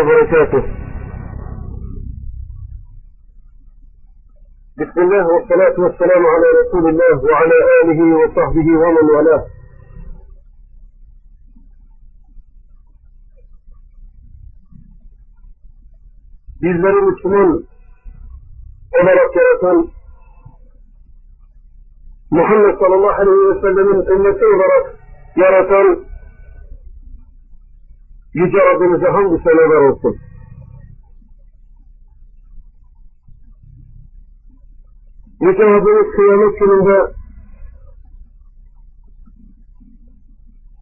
وبركاته بسم الله والصلاة والسلام على رسول الله وعلى آله وصحبه ومن والاه bizleri Müslüman olarak yaratan Muhammed sallallahu aleyhi ve sellemin ümmeti olarak yaratan Yüce Rabbimize hamdü seneler olsun. Yüce Rabbimiz kıyamet gününde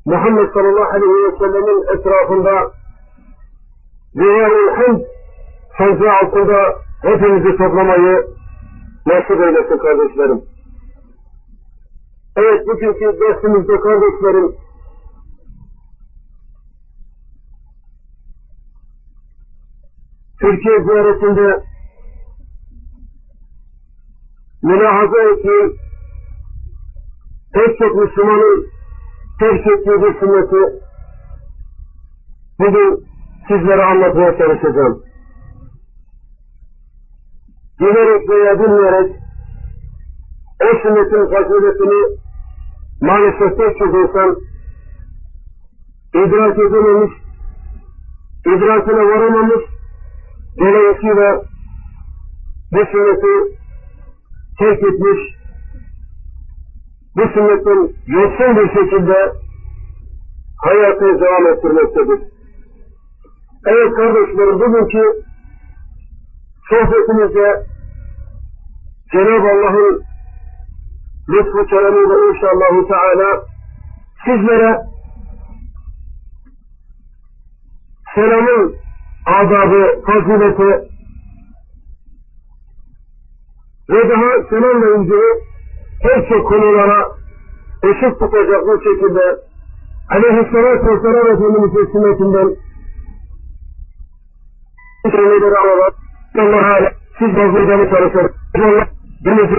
Muhammed sallallahu aleyhi ve sellemin etrafında Riyâ-ül Hamd secde altında hepinizi toplamayı nasip eylesin kardeşlerim. Evet bugünkü dersimizde kardeşlerim Türkiye ziyaretinde mülahaza ettiğim pek çok Müslümanın terk ettiği bir sünneti bugün sizlere anlatmaya çalışacağım. Bilerek veya bilmeyerek o sünnetin faziletini maalesef pek çok insan idrak edememiş, idrakine varamamış, dolayısıyla bu sünneti terk etmiş, bu sünnetin yoksun bir şekilde hayatını devam ettirmektedir. Evet kardeşlerim bugünkü sohbetimizde Cenab-ı Allah'ın lütfu keremiyle inşallah Teala sizlere selamın adabı, fazileti ve daha selamla ilgili pek çok konulara ışık tutacak bir şekilde Aleyhisselatü Vesselam Efendimiz'in sünnetinden şeyleri alarak Allah'a siz vazgeçmeye çalışın. Allah denizi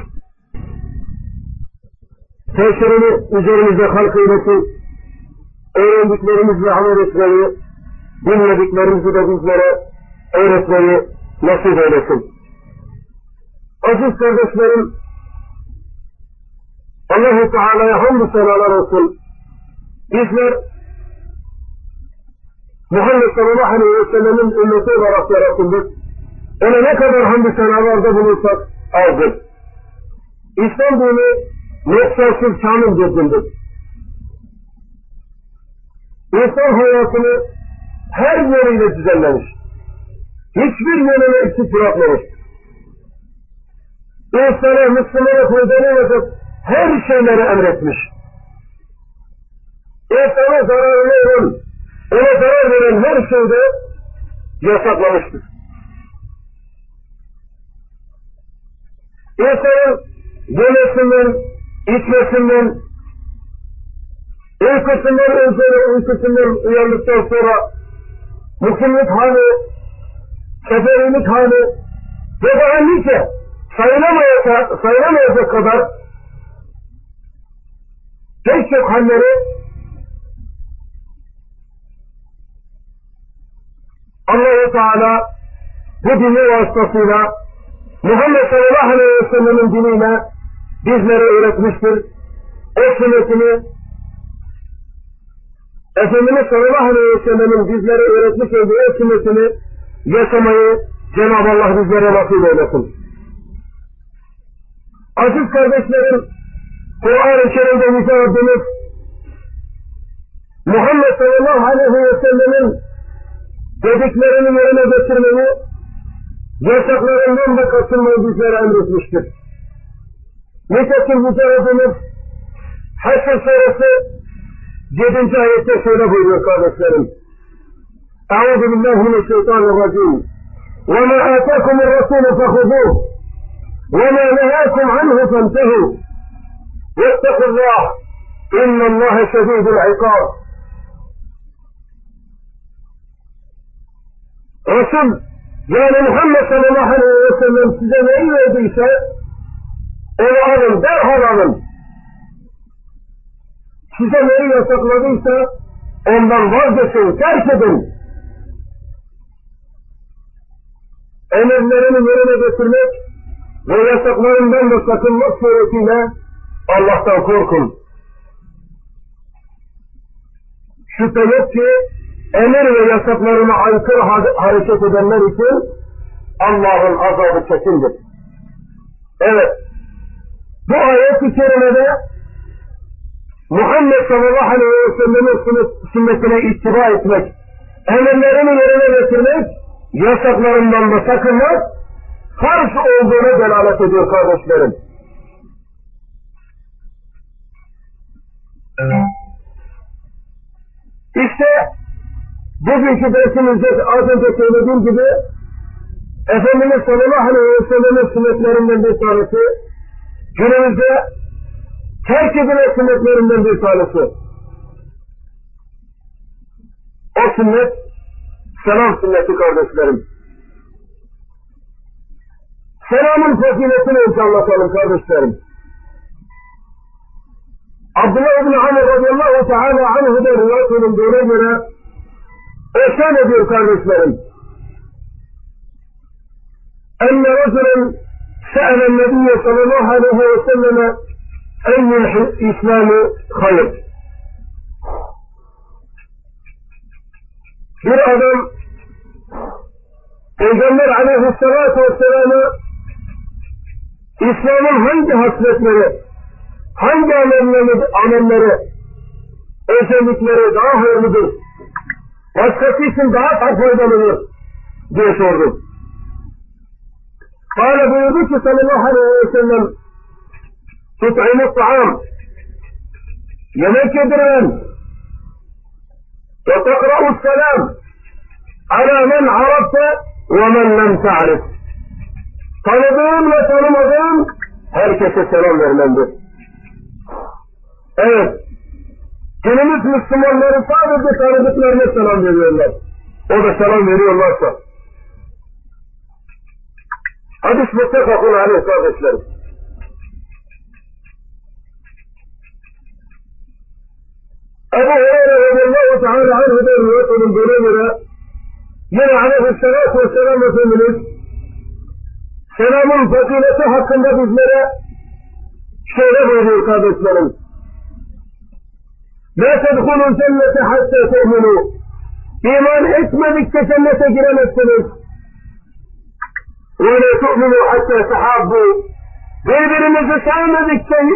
tesirini halk eylesin. Öğrendiklerimizle amel etmeyi, bilmediklerimizi de bizlere öğretmeyi nasip eylesin. Aziz kardeşlerim, Allah-u Teala'ya hamdü senalar olsun. Bizler Muhammed sallallahu aleyhi ve sellemin ümmeti olarak yaratıldık. Ona ne kadar hamdü senalarda bulursak azdır. İslam dini noktasız kamil getirdik. İnsan hayatını her yönüyle düzenlemiş. Hiçbir yönüne eksik bırakmamış. İnsana, Müslümana faydalanacak her şeyleri emretmiş. İnsana zararlı olan, ona zarar veren her şeyde yasaklamıştır. İnsanın yemesinden, içmesinden, uykusundan önce ve uykusundan uyandıktan sonra mukimlik hali, seferilik hali ve daha nice sayılamayacak, sayılamayacak kadar pek çok halleri Allah-u Teala bu dini vasıtasıyla Muhammed sallallahu aleyhi ve sellem'in diniyle bizlere öğretmiştir. O sünnetini Efendimiz sallallahu aleyhi ve sellem'in bizlere öğretmiş olduğu o sünnetini yaşamayı Cenab-ı Allah bizlere nasip eylesin. Aziz kardeşlerim, Kur'an-ı Kerim'de Yüce Rabbimiz Muhammed sallallahu aleyhi ve sellemin dediklerini yerine getirmeyi, yasaklarından da kaçınmayı bizlere emretmiştir. Nitekim Yüce Rabbimiz Haşr suresi جدنت آيات شهده بيه قال السلام. أعوذ بالله من الشيطان الرجيم. وما آتاكم الرسول فخذوه. وما نهاكم عنه فانتهوا. واتقوا الله. إن الله شديد العقاب. رسول يا محمد صلى الله عليه وسلم سيدنا أي وديسة إلى عظم دار هذا Size neyi yasakladıysa ondan vazgeçin, terk edin. emirlerini yerine getirmek ve yasaklarından da sakınmak suretiyle Allah'tan korkun. Şüphe yok ki emir ve yasaklarına aykırı hareket edenler için Allah'ın azabı kesindir. Evet, bu ayet-i kerimede Muhammed sallallahu aleyhi ve sellem'in sünnetine ittiba etmek, emirlerini yerine getirmek, yasaklarından da sakınmak, farz olduğuna delalet ediyor kardeşlerim. İşte bugünkü dersimizde az önce söylediğim gibi Efendimiz sallallahu aleyhi ve sellem'in sünnetlerinden bir tanesi günümüzde herkesin o sünnetlerinden bir tanesi. O sünnet, selam sünneti kardeşlerim. Selamın faziletini önce anlatalım kardeşlerim. Abdullah ibn Amr radıyallahu teala anhu'da rivayet edildiğine göre o şöyle diyor kardeşlerim. Enne racülün se'elen nebiye sallallahu aleyhi ve selleme En İslam'ı hayır. Bir adam Peygamber aleyhissalatu vesselam'a İslam'ın hangi hasletleri, hangi amelleri, amelleri, özellikleri daha hayırlıdır, başkası için daha çok faydalıdır diye sordum. Kale buyurdu ki sallallahu aleyhi ve sellem tut'imu ta'am yemek yediren ve tekra'u selam ala men arafte ve men lem ta'rif tanıdığın ve tanımadığın herkese selam vermendir. Evet, günümüz Müslümanları sadece tanıdıklarına selam veriyorlar. O da selam veriyorlarsa. Hadis muttefakun aleyh kardeşlerim. abu hurayra radi allahu tacaala canhu bay riwaayatan gelaynayna yana calayhi salaatu wasalaama timilid salaamun faqiilata hakandabiznana sheegadoodii qaadaysmanay laa tadkhulu ljannata xataa tu'minuu iimaan xismadigta jannata giranadsaday walaa tu'minuu xataa taxaabbuu gaybirimisasaanadigtay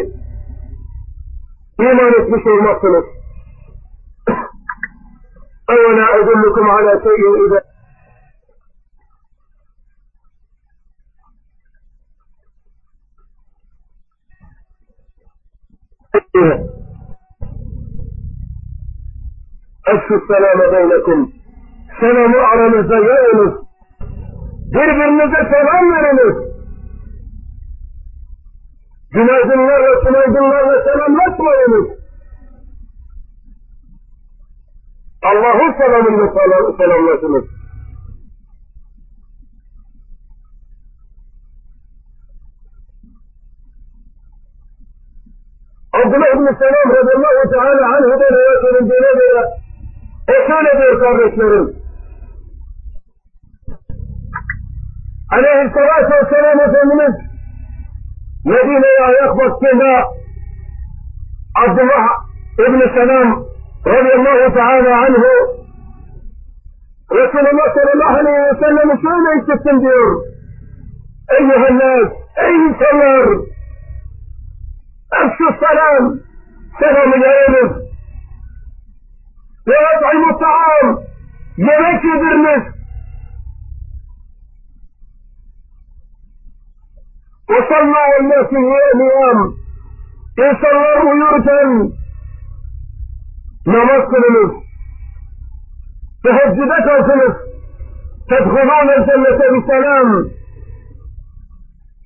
iimaan isbisheegmaqsanay أولا أدلكم على شيء إذا أفشوا السلام بينكم سلام aranızda yayınız birbirinize selam veriniz. Günaydınlarla, günaydınlarla selamlaşmayınız. allahu salaamna salaamnaasu cabdullah ibnu salaam radi allahu tacaala canhu bay riwaayatan jeeladeeda oo kana deerkaabasmarin calayhi salaatu wasalaam wuxuu nimid madiina ayaa cabdullah ibnu salaam رضي الله تعالى عنه. رسول الله صلى الله عليه وسلم شو تستنذر أيها الناس أي سير امشوا السلام سلام يا وأطعموا الطعام. يا yediriniz. Ve sallallahu aleyhi يوم يوم insanlar uyurken namaz kılınız. Teheccüde kalkınız. Tedhulûne cennete biselam.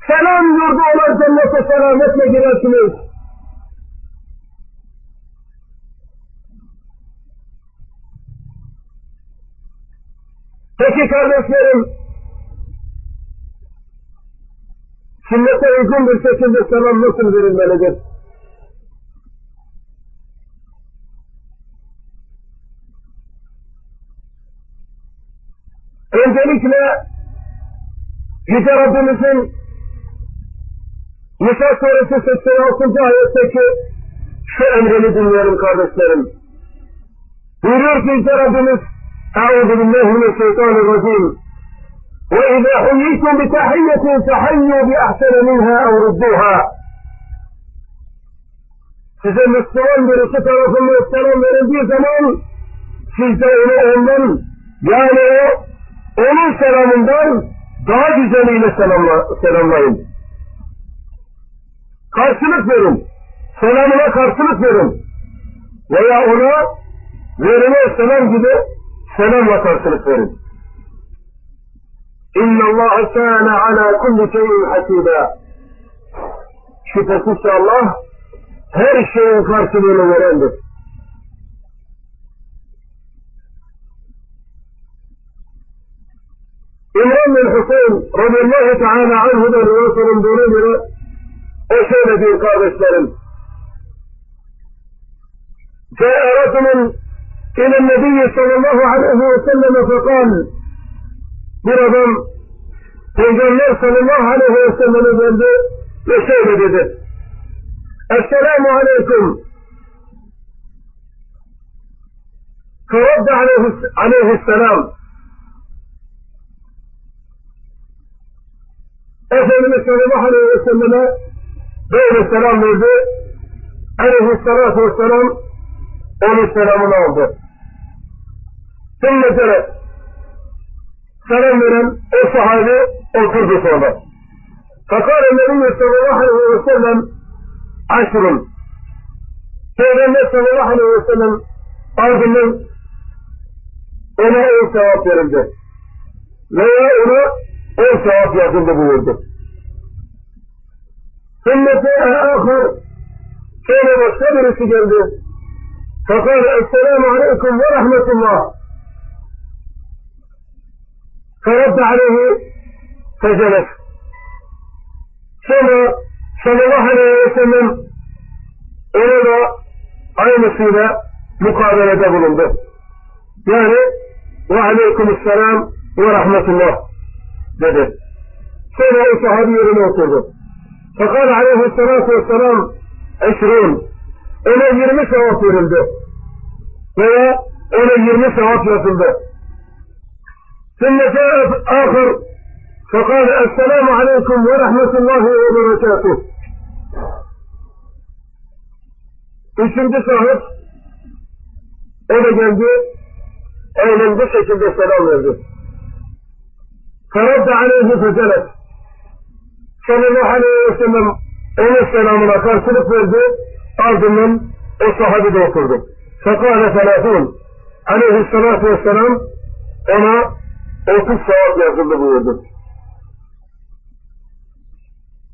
Selam yurdu olan cennete selametle girersiniz. Peki kardeşlerim, sünnete uygun bir şekilde selam nasıl verilmelidir? الاثناء لترى بمثل نفاس ورسوس السنة وصدها يتك في أمر لدنيا المقارنة السلام؟ ويرير في ترى أعوذ بالله من الشيطان الرجيم. وإذا حييتم بتحية فحيوا بأحسن منها أو ردوها. إذا نستوان برسطة رسول الله السلام من زمان في زمان يعني onun selamından daha güzeliyle selamla, selamlayın. Karşılık verin. Selamına karşılık verin. Veya ona verilen selam gibi selamla karşılık verin. İnna Allah kana ala kulli şeyin hasiba. Şüphesiz Allah her şeyin karşılığını verendir. radıyallahu teala anhu'dan rivayet olunduğuna göre o şöyle diyor kardeşlerim. جاء رجل إلى النبي صلى الله عليه وسلم فقال bir adam Peygamber sallallahu aleyhi ve sellem'e geldi ve şöyle dedi. Esselamu aleyküm. فرد عليه Efendimiz sallallahu aleyhi ve selleme böyle selam verdi. Aleyhissalatu vesselam onun selamını aldı. Sümme tere selam veren o sahabe oturdu sonra. Fakale Nebiyyü sallallahu aleyhi ve sellem aşrın. Peygamber sallallahu aleyhi ve sellem ardından ona o sevap verildi. Veya ona او sevap yakında bulurdu. Sünnete ahir sonra başka birisi geldi. Fakal Esselamu Aleyküm ve Rahmetullah. Ferabda aleyhi fecelek. Sonra sallallahu aleyhi ve sellem ona da aynısıyla mukabelede bulundu. Yani ve aleyküm selam ve. dedi. Sonra o sahabi yerine oturdu. Fakat aleyhissalatu vesselam eşrun ona yirmi sevap verildi. Veya ona yirmi sevap yazıldı. ثم جاء آخر فقال السلام عليكم ورحمة الله وبركاته Üçüncü sahip o da geldi aynen bu şekilde selam verdi. Ferad aleyhi fecelet sallallahu aleyhi ve sellem onun selamına karşılık verdi ardından o sahabi de oturdu. Fekale felâfûn aleyhissalâtu vesselam ona otuz sevap yazıldı buyurdu.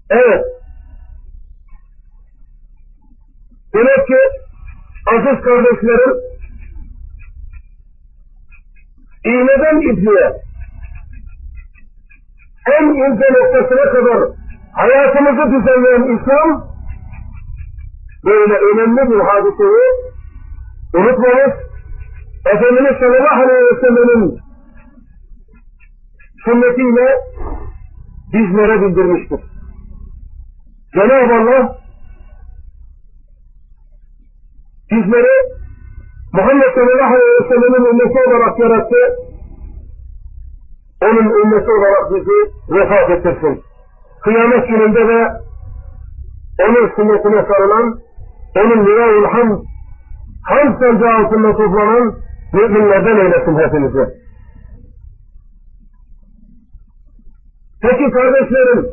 Evet. Demek ki aziz kardeşlerim iğneden ipliğe en ince noktasına kadar hayatımızı düzenleyen İslam böyle önemli bir hadiseyi unutmamız Efendimiz sallallahu aleyhi ve sellem'in sünnetiyle bizlere bildirmiştir. Cenab-ı Allah bizleri Muhammed sallallahu aleyhi ve sellem'in ümmeti olarak yarattı. Onun ümmeti olarak bizi vefat ettirsin. Kıyamet gününde de onun sünnetine sarılan, onun liravul hamd, hamd sancağı altında toplanan müminlerden eylesin hepinizi. Peki kardeşlerim,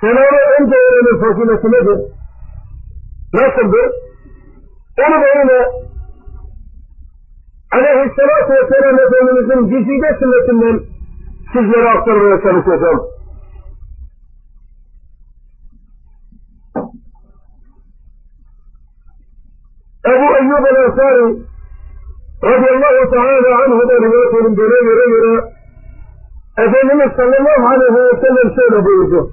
selamı önce öğrenin fazileti nedir? Nasıldır? Onu böyle alayhi salaatu wasalaam efendimizin güzide sünnetinden sizlere aktarmaya çalışacağım. Ebu Eyyub el-Ensari radıyallahu teala anhu'da rivayet edildiğine göre göre Efendimiz sallallahu aleyhi ve sellem şöyle buyurdu.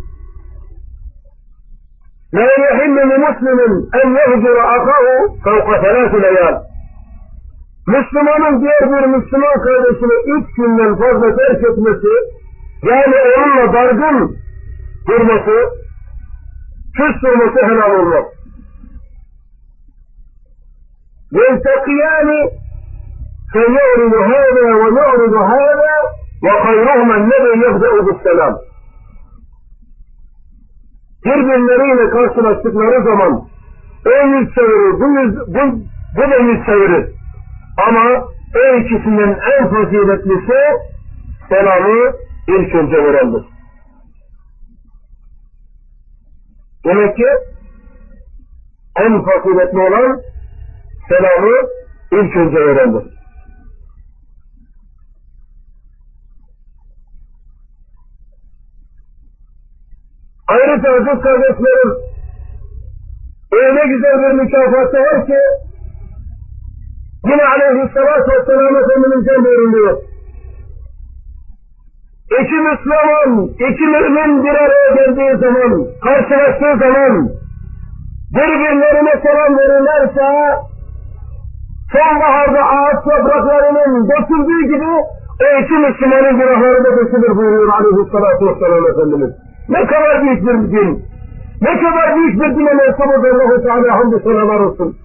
La yehillu li muslimin en yehcura akahu fevka selâsü leyal. Müslümanın diğer bir Müslüman kardeşini üç günden fazla terk etmesi, yani onunla dargın durması, küs durması helal olmaz. يلتقيان فيعرض هذا ونعرض هذا وخيرهما الذي يبدأ بالسلام birbirleriyle karşılaştıkları zaman o yüz çevirir, bu, yüz, bu, bu da yüz çevirir. Ama o ikisinden en faziletlisi selamı ilk önce verendir. Demek ki en faziletli olan selamı ilk önce verendir. Ayrıca aziz kardeşlerim, öyle güzel bir mükafatı var ki, yine aleyhissalatü vesselam Efendimiz'den buyuruluyor. İki Müslüman, iki mümin bir araya geldiği zaman, karşılaştığı zaman, birbirlerine selam verirlerse, sonbaharda ağaç yapraklarının döküldüğü gibi, o iki Müslümanın günahları da dökülür buyuruyor aleyhissalatü vesselam Efendimiz. Ne kadar büyük bir din. Ne kadar büyük bir dine mensubuz Allah-u Teala hamdü senalar olsun.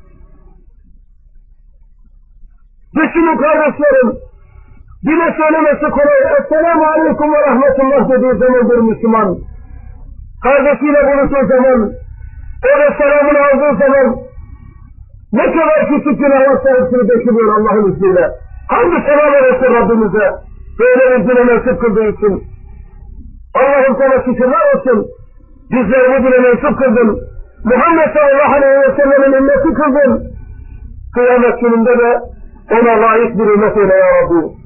Düşünün kardeşlerim, dine söylemesi kolay. Esselamu Aleyküm ve Rahmetullah dediği zaman bir Müslüman, kardeşiyle buluştuğu zaman, o da selamını aldığı zaman, ne kadar küçük günahlar sayısını dökülüyor Allah'ın izniyle. Hangi selam olsun Rabbimize, böyle dine mensup kıldığı için. Allah'ım sana şükürler olsun. Bizleri bugüne mensup kıldın. Muhammed sallallahu aleyhi ve sellem'in ümmeti kıldın. Kıyamet gününde de Ona layık bir ümmet eyle ya Rabbi.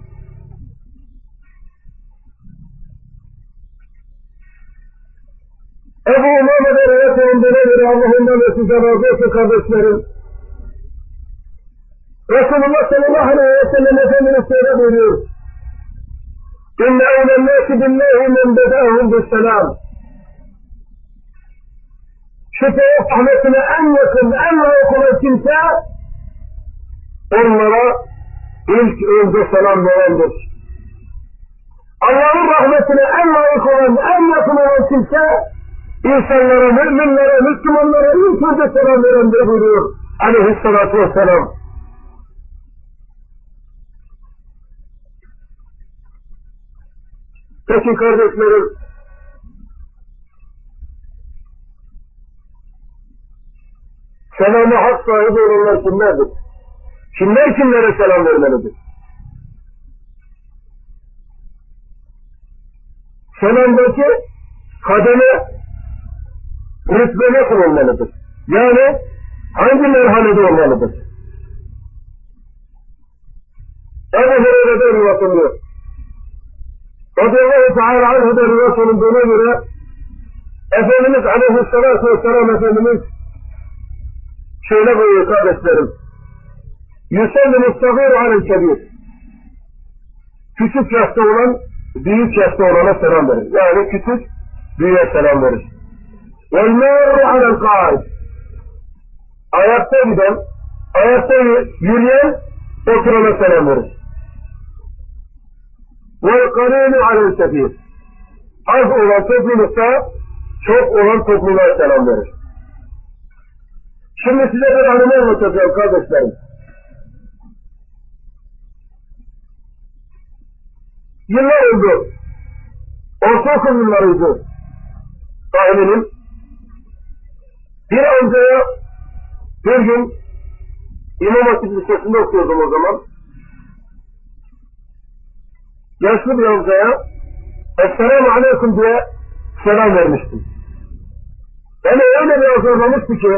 Ebu Umame'de evet önüne göre Allah'ından ve size razı olsun kardeşlerim. Resulullah sallallahu aleyhi ve sellem Efendimiz şöyle buyuruyor. İnne evlen nâsi billahi men bedâhum bisselâm. Şüpheye rahmetine en yakın, en layık olan kimse onlara ilk önce selam verendir. Allah'ın rahmetine en layık olan, en yakın olan kimse insanlara, müminlere, Müslümanlara ilk önce selam verendir buyuruyor aleyhissalatü vesselam. Peki kardeşlerim, selamı hak sahibi olanlar kimlerdir? Kimler kimlere selam vermelidir? Selamdaki kademe rütbe nasıl olmalıdır? Yani hangi merhalede olmalıdır? Ebu Hureyre'den rivayet ediyor. radıyallahu teala anhu da rivayet olunduğuna göre Efendimiz aleyhissalatu vesselam Efendimiz şöyle buyuruyor kardeşlerim. Yüsellim istagiru alel kebir. Küçük yaşta olan büyük yaşta olana selam verir. Yani küçük büyüğe selam verir. Vel mâru alel kâid. Ayakta giden, ayakta yürüyen oturana selam verir. Vel kanînu alel kebir. Az olan toplulukta çok olan topluluğa selam verir. Şimdi size bir anımı anlatacağım kardeşlerim. Yıllar oldu. Ortaokul yıllarıydı. Tahminim. Bir amcaya bir gün İmam Hatip Lisesi'nde okuyordum o zaman yaşlı bir amcaya Esselamu Aleyküm diye selam vermiştim. Beni öyle bir azarlamıştı ki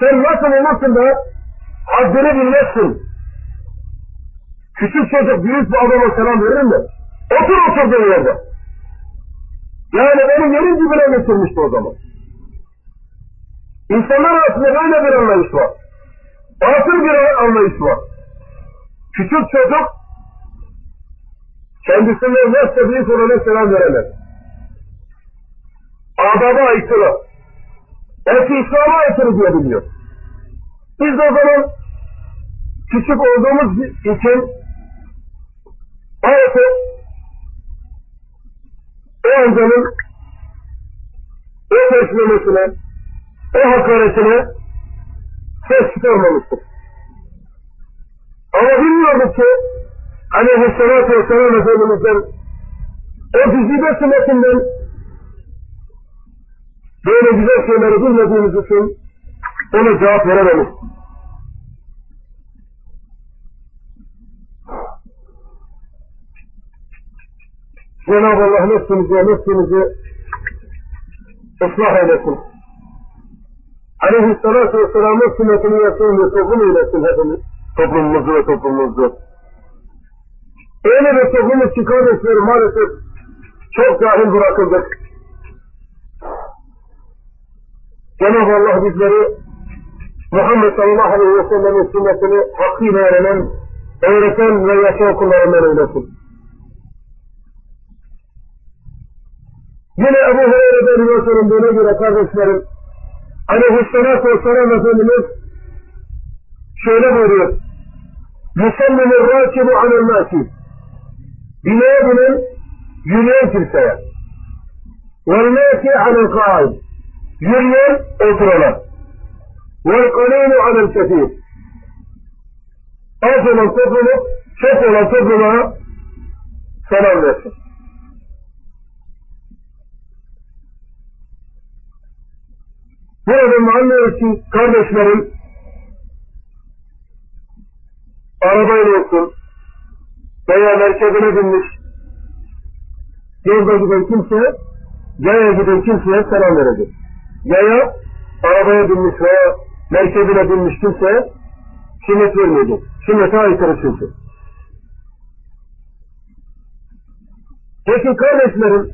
sen nasıl olursun da haddini bilmezsin. Küçük çocuk büyük bir adama selam verir mi? Otur oturduğun yerde. Yani benim yerin dibine getirmişti o zaman. İnsanlar arasında böyle bir anlayış var. Batıl bir anlayış var. Küçük çocuk kendisinden yaşça büyük olana selam veremez. Adaba aykırı. Belki İslam'a aykırı diye. Biz de o zaman küçük olduğumuz için artık o amcanın o teşmemesine, o hakaretine ses çıkarmamıştık. Ama bilmiyorduk ki aleyhissalatü vesselam Efendimiz'den o güzide sünnetinden böyle güzel şeyleri bilmediğimiz için ona cevap verememiş. Cenab-ı Allah nefsimizi, nefsimizi ıslah eylesin. Aleyhisselatü Vesselam'ın sünnetini yaşayan bir toplum eylesin hepimiz. Toplumumuzu ve toplumumuzu. Öyle bir toplumuz ki kardeşlerim maalesef çok cahil bırakıldık. Cenab-ı Allah bizleri Muhammed sallallahu aleyhi ve sellem'in sünnetini hakkıyla öğrenen, öğreten ve yaşayan kullarından eylesin. Yine Ebu Hureyre'den rivayet olunduğuna göre kardeşlerim, aleyhissalatü vesselam Efendimiz şöyle buyuruyor. يُسَلِّمُ الرَّاكِبُ عَلَى النَّاسِ Bineğe binen yürüyen kimseye. وَالْمَاسِ عَلَى الْقَائِدِ Yürüyen oturana. وَالْقَلِيلُ عَلَى الْكَثِيرِ Az olan toplumu, çok olan topluma selam versin. Burada anlıyoruz ki kardeşlerim arabayla olsun veya merkezine binmiş yolda giden kimse yaya giden kimseye selam verecek. Yaya arabaya binmiş veya merkezine binmiş kimseye sünnet vermeyecek. Sünnete aykırı çünkü. Peki kardeşlerim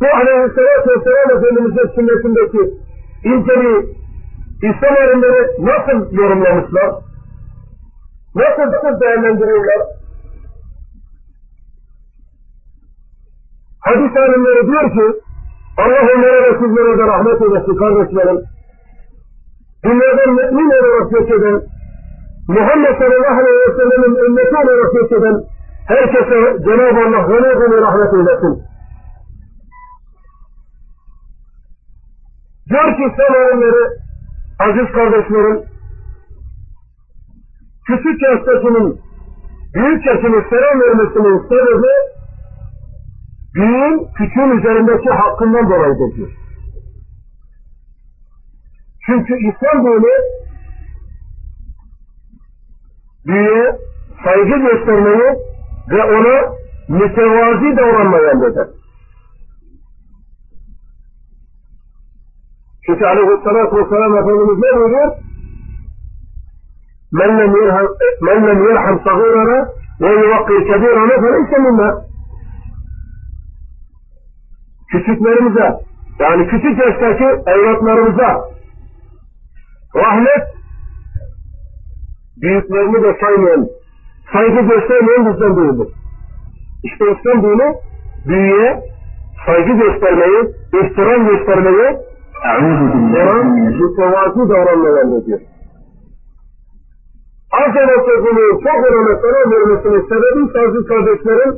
bu aleyhissalatü vesselam Efendimiz'in sünnetindeki ilkeli İslam alimleri nasıl yorumlamışlar? Nasıl, nasıl değerlendiriyorlar? Hadis alimleri diyor ki Allah onlara ve sizlere de rahmet eylesin kardeşlerim. Dünyadan mümin olarak göç eden, Muhammed sallallahu aleyhi ve sellem'in ümmeti olarak göç eden herkese Cenab-ı Allah gönül rahmet eylesin. Diyor ki alimleri, aziz kardeşlerim, küçük yaştakinin büyük yaşını selam vermesinin sebebi büyüğün küçüğün üzerindeki hakkından dolayıdır diyor. Çünkü İslam dini büyüğe saygı göstermeyi ve ona mütevazi davranmayı emreder. Çünkü aleyhissalatü vesselam Efendimiz ne buyuruyor? Men lem yerham, sagirana ve yuvakkir kebirana feleyse minna. Küçüklerimize, yani küçük yaştaki evlatlarımıza rahmet büyüklerini de saymayan, saygı göstermeyen bizden değildir. İşte İslam dini büyüye saygı göstermeyi, ihtiram göstermeyi mütevazi davranmalar emrediyor. Az olan toplumun çok olana selam vermesinin sebebi ise aziz kardeşlerim,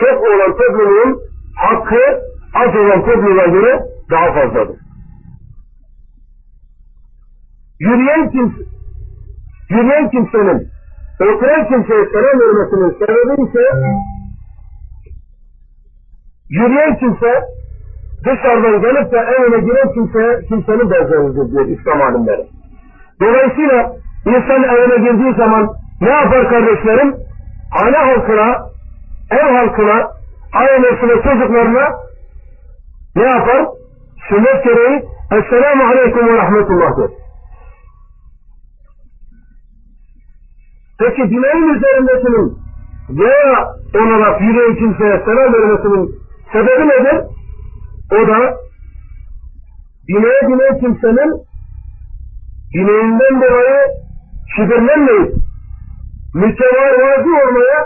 çok olan toplumun hakkı az olan topluma göre daha fazladır. Yürüyen kimse, yürüyen kimsenin oturan kimseye selam vermesinin sebebi ise yürüyen kimse dışarıdan gelip de evine giren kimseye, kimsenin benzeridir diyor İslam alimleri. Dolayısıyla insan evine girdiği zaman ne yapar kardeşlerim? Hane halkına, ev halkına, ailesine, çocuklarına ne yapar? Sünnet gereği Esselamu Aleyküm ve Rahmetullah der. Peki dileğin üzerindekinin veya olarak yüreği kimseye selam vermesinin sebebi nedir? O da bineğe binen kimsenin bineğinden dolayı kibirlenmeyip mütevazi olmaya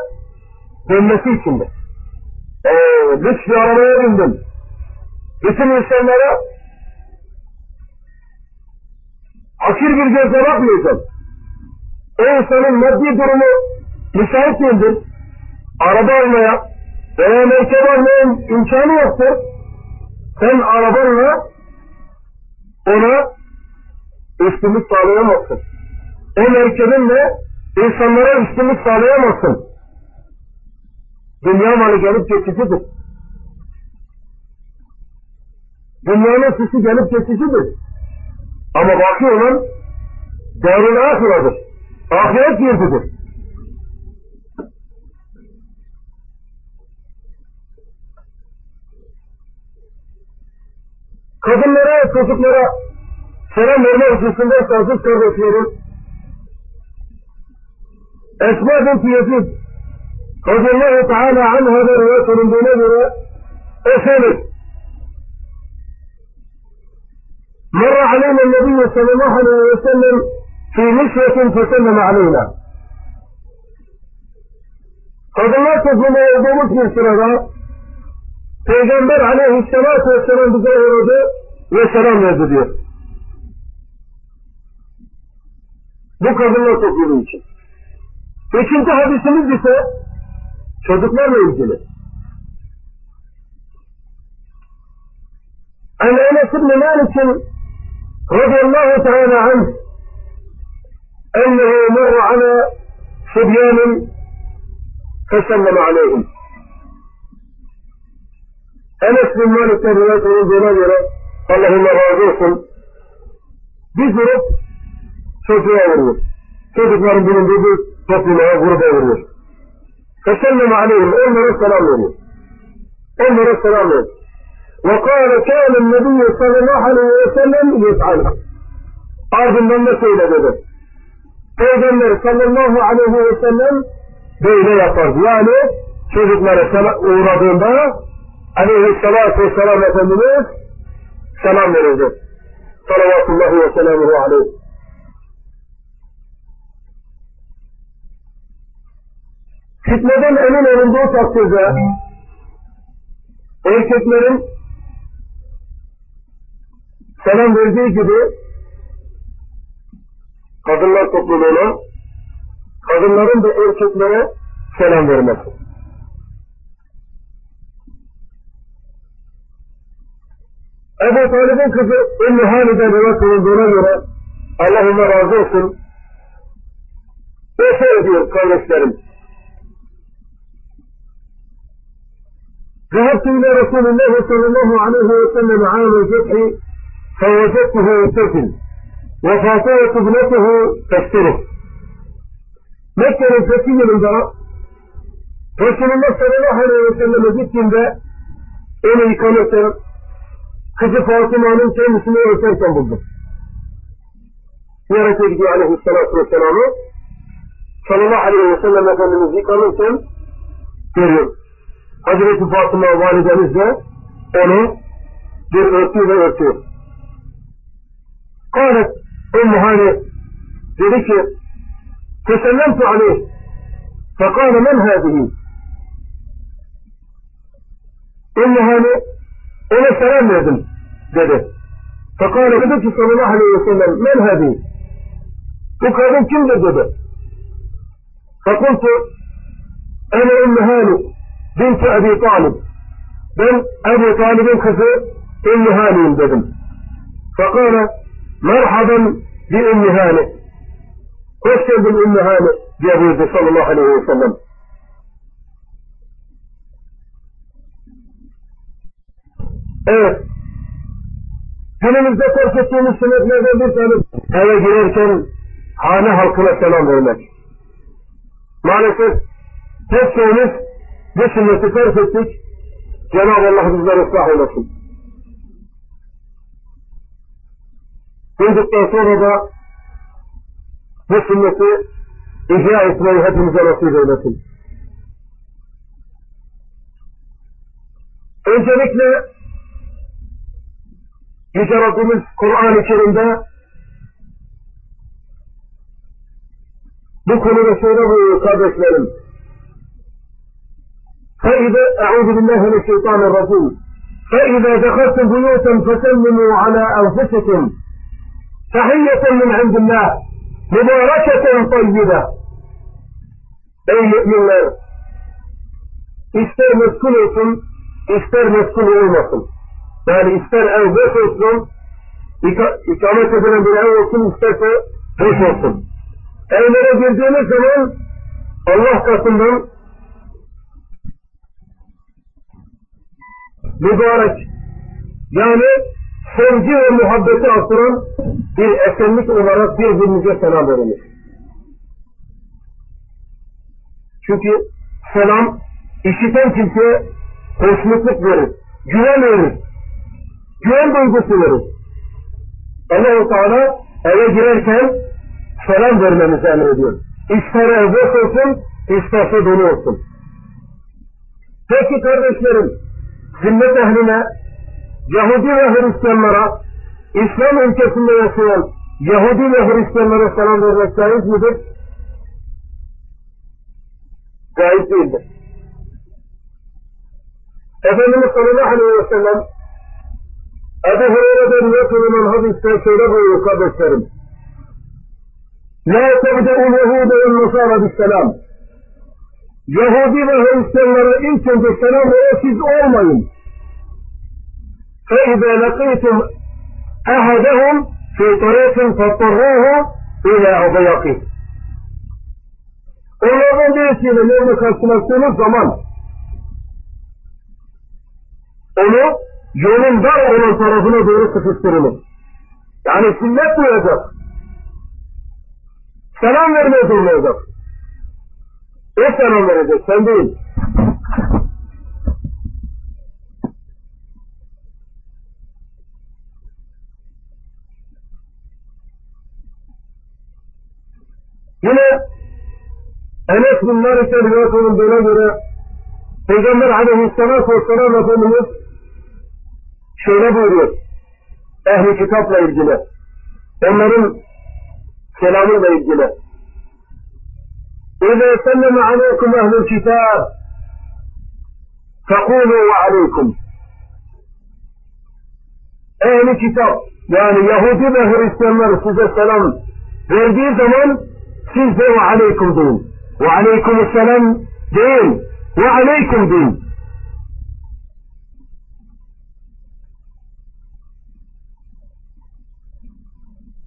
dönmesi içindir. Ee, lüks bir arabaya bindim. Bütün insanlara Akir bir gözle bakmayacağım. O insanın maddi durumu müsait değildir. Araba almaya veya merkep almaya imkanı yoktur. Sen arabanla ona üstünlük sağlayamazsın. O merkebinle insanlara üstünlük sağlayamazsın. Dünya malı gelip geçicidir. Dünyanın süsü gelip geçicidir. Ama baki olan değerli ahiradır. Ahiret yurdudur. soo tutmada selam hormarkiisuma saasudkooda fiirin asmaa binti yaziid radi allahu tacaala canha baan uga korin dunaduna oo sheegay mara calayna anabiyu sala allahu alayhi wasalam fii nishwatin fasallama calayna qodolaataasuma ugu mudkiisiradaa peygamber calayhi salaatu wasalaam bisaahirode ve selam verdi diyor. Bu kadınlar toplumu için. İkinci hadisimiz ise çocuklarla ilgili. An Enes ibn Malik'in radıyallahu teala anh ennehu murru ala subyanın fesellem aleyhim. Enes bin Malik'ten rivayet olunduğuna göre Allah'ın razı olsun bir grup çocuğa vuruyor. Çocukların bulunduğu bir topluluğa, gruba vuruyor. Fesellem aleyhim, onlara selam veriyor. Onlara selam veriyor. وقال كان النبي صلى الله عليه وسلم يفعلها. Ardından da şöyle dedi. Peygamber sallallahu aleyhi ve sellem böyle yapardı. Yani çocuklara uğradığında aleyhissalatu vesselam Efendimiz selam verirdi. Salavatullahi ve selamuhu aleyh. Fitneden emin olunduğu takdirde erkeklerin selam verdiği gibi kadınlar topluluğuna kadınların da erkeklere selam vermesi. أبو طالب كفر إنه هالدا بوكر دونيرا اللهم رازوكم وش يدير قال السلم ذهبت إلى رسول الله صلى الله عليه وسلم عام الفتح فوجدته يبتسم وفاطمة ابنته تفتره مثل الفتية من براء رسول الله صلى الله عليه وسلم جئت ذا إلي كنتر kızı Fatıma'nın kendisini örterken buldum. Ziyarete gidiyor aleyhissalatü vesselam'ı sallallahu aleyhi ve sellem Efendimiz yıkanırken görüyor. Hazreti Fatıma validemiz de onu bir örtü ve örtüyor. Kâlet Ümmü Hani dedi ki tesellemtu aleyh fekâle men hâzihi Ümmü Hani ona selam verdim dedi. Fekâle dedi ki sallallahu aleyhi ve sellem men hâzihi bu kadın kimdir dedi. Fekultu ene Ümmü Hani bint Ebi Talib. Ben Ebu Talib'in kızı Ümmü Hani'yim dedim. Fakale merhaben bi Ümmü Hani. Hoş geldin Ümmü Hani diye buyurdu sallallahu aleyhi ve sellem. Evet. Günümüzde terk ettiğimiz bir tanesi eve girerken hane halkına selam vermek. Maalesef tek şeyimiz bu sünneti terk ettik. Cenab-ı Allah bizleri ıslah eylesin. Duyduktan sonra da bu sünneti ihya etmeyi hepimize nasip eylesin. Öncelikle Yüce Rabbimiz Kur'an-ı Kerim'de bu konuda şöyle buyuruyor kardeşlerim. فإذا أعوذ بالله من الشيطان الرجيم فإذا دخلتم بيوتا فسلموا على أنفسكم tahiyyeten min indillah mübareketen tayyibe Ey müminler ister meskul olsun ister meskul olmasın yani ister ev boş olsun İka, ikamet edilen bir ev olsun isterse boş olsun. Evlere girdiğiniz zaman Allah katından mübarek yani sevgi ve muhabbeti artıran bir esenlik olarak birbirinize selam verilir. Çünkü selam işiten kimseye hoşnutluk verir, güven verir, güven duygusu verir. Allah-u Teala eve girerken selam vermemizi emrediyor. İster ev boş olsun, isterse dolu olsun. Peki kardeşlerim, zimmet ehline, Yahudi ve Hristiyanlara, İslam ülkesinde yaşayan Yahudi ve Hristiyanlara selam vermek caiz midir? Caiz değildir. Efendimiz sallallahu aleyhi ve sellem abu hurayradan yaqulun hadiskaa sheegaba uu ka basharin laa tabda'u alyahuuda wannasaara bisalaam yahuudiba haysan mara intanta salaam oosid oomayn faidaa laqiitum ahadahum fii ariiqin fataruuhu ilaa adyaqi olabandeesiina leemakaasina sunu zaman yolun dar olan tarafına doğru sıkıştırılır. Yani sünnet duyacak. Selam vermeye zorlayacak. O selam verecek, sen değil. Yine Enes bin Malik'e rivayet olunduğuna göre Peygamber aleyhisselatü vesselam Efendimiz şöyle buyuruyor. Ehli kitapla ilgili. Onların selamıyla ilgili. Selleme aleykum ehlül kitab fekûlû ve aleykum. Ehli kitap yani Yahudi ve Hristiyanlar size selam verdiği zaman siz de ve aleykum deyin. Ve aleykum selam deyin. Ve aleykum deyin.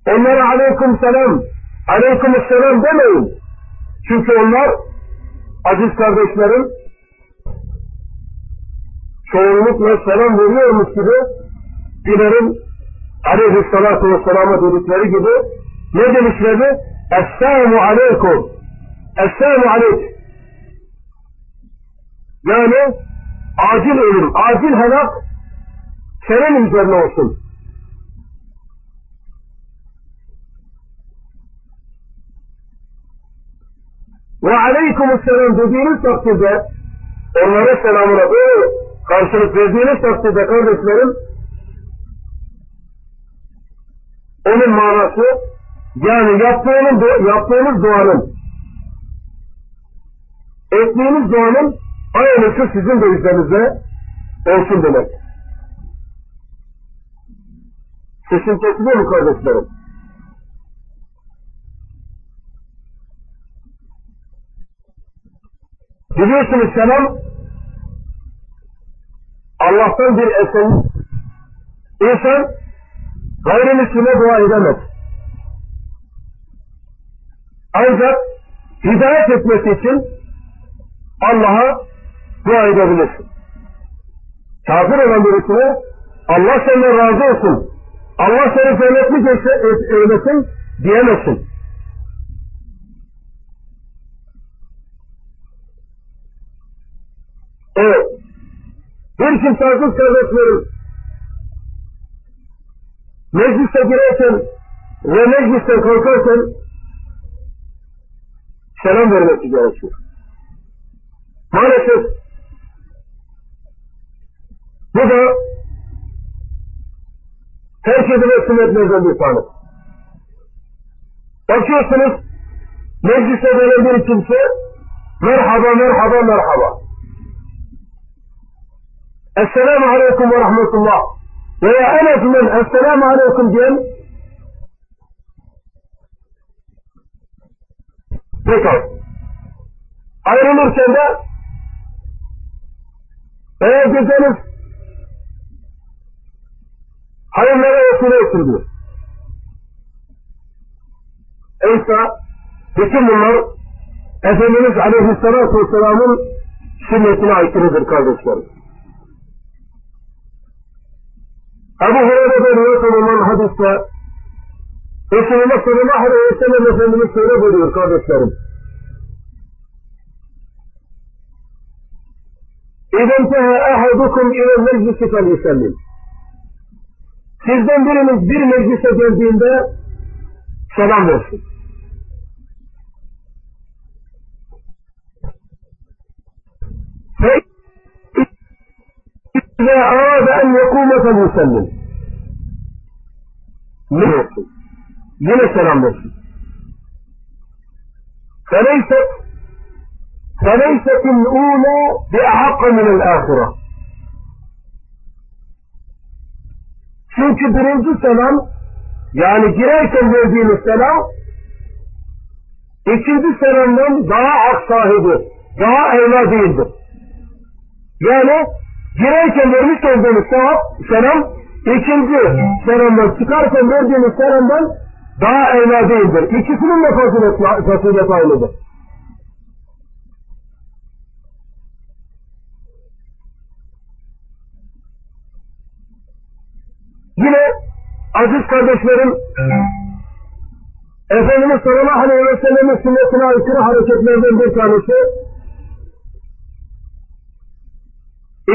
Onlara aleyküm selam, aleyküm selam demeyin. Çünkü onlar aziz kardeşlerim çoğunlukla selam veriyormuş gibi dilerim aleyhissalatu vesselama dedikleri gibi ne demişlerdi? Esselamu aleykum. Esselamu aleyk. Yani acil ölüm, acil helak senin üzerine olsun. Ve aleyküm selam dediğiniz takdirde onlara selamına böyle karşılık verdiğiniz takdirde kardeşlerim onun manası yani yaptığınız, yaptığınız duanın ettiğiniz duanın aynısı sizin de üzerinizde olsun demek. Sesim kesiliyor mu kardeşlerim? Biliyorsunuz selam Allah'tan bir eser. İnsan gayrimüslime dua edemez. Ancak hidayet etmesi için Allah'a dua edebilirsin. Kafir olan birisine Allah senden razı olsun. Allah seni cennetlik eylesin diyemezsin. Evet. Bir kimse aziz kardeşlerim meclise girerken ve meclisten kalkarken selam vermesi gerekiyor. Maalesef bu da terk edilen sünnetlerden bir tanesi. Bakıyorsunuz meclise gelen bir kimse merhaba merhaba merhaba. Esselamu Aleyküm ve Rahmetullah veya en azından Esselamu Aleyküm diyen pek az. Ayrılırken de eğer geceniz hayırlara vesile etsin diyor. Oysa bütün bunlar Efendimiz Aleyhisselatü Vesselam'ın sünnetine aykırıdır kardeşlerim. Ebu Hureyre'den rivayet olunan hadiste Resulullah sallallahu aleyhi ve sellem Efendimiz şöyle buyuruyor kardeşlerim. İdentehe ahadukum ile meclisi fel yusellim. Sizden biriniz bir meclise geldiğinde selam versin. Fe فإذا أراد أن يقوم فليسلم ne olsun? Yine selam versin. فليست فليست الأولى بأحق من الآخرة. Çünkü birinci selam yani girerken verdiğiniz selam ikinci selamdan daha hak sahibi, daha evla değildir. Yani girerken vermiş olduğunuz sevap, selam ikinci selamdan çıkarken verdiğiniz selamdan daha evla değildir. İkisinin de fazilet, fazilet aynıdır. Yine aziz kardeşlerim Efendimiz sallallahu aleyhi ve sellem'in sünnetine aykırı hareketlerden bir tanesi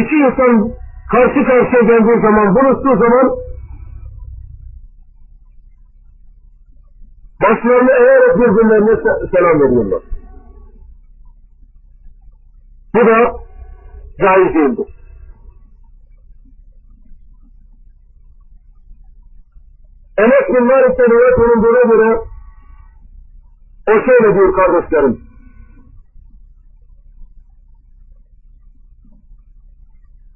iki insan karşı karşıya geldiği zaman, buluştuğu zaman başlarını eğerek birbirlerine selam veriyorlar. Bu da caiz değildir. Enes bin Malik'te rivayet olunduğuna göre o şöyle diyor kardeşlerim.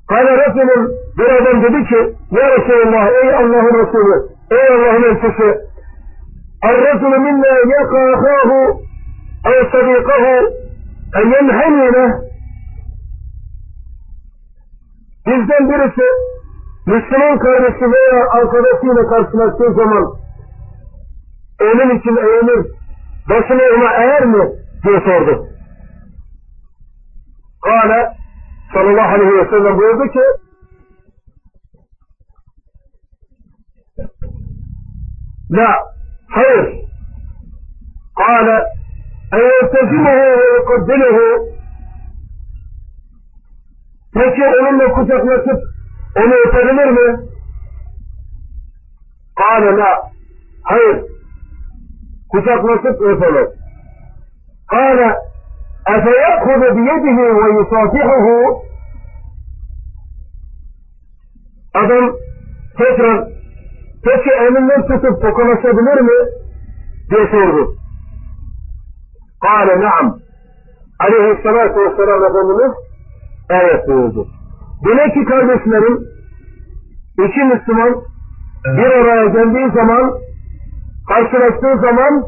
Kale Resulüm bir adam dedi ki Ya Resulallah ey Allah'ın Resulü ey Allah'ın elçisi الرجل منا يقى أخاه أو صديقه أن ينهني له Bizden birisi Müslüman kardeşi veya arkadaşıyla karşılaştığı zaman onun için eğilir, başını ona eğer mi diye sordu. Kale sallallahu alayhi wasallam buyurdu ki لا خير قال أن يلتزمه ويقبله peki onunla kucaklaşıp onu öpebilir mi? قال لا hayır kucaklaşıp öpemez. قال اَفَيَأْخُذَ بِيَدِهِ وَيُصَافِحُهُ Adam tekrar peki elinden tutup tokalaşabilir mi? diye sordu. Kâle naam. Aleyhissalatu vesselam Efendimiz evet buyurdu. Demek ki kardeşlerim iki Müslüman bir araya geldiği zaman karşılaştığı zaman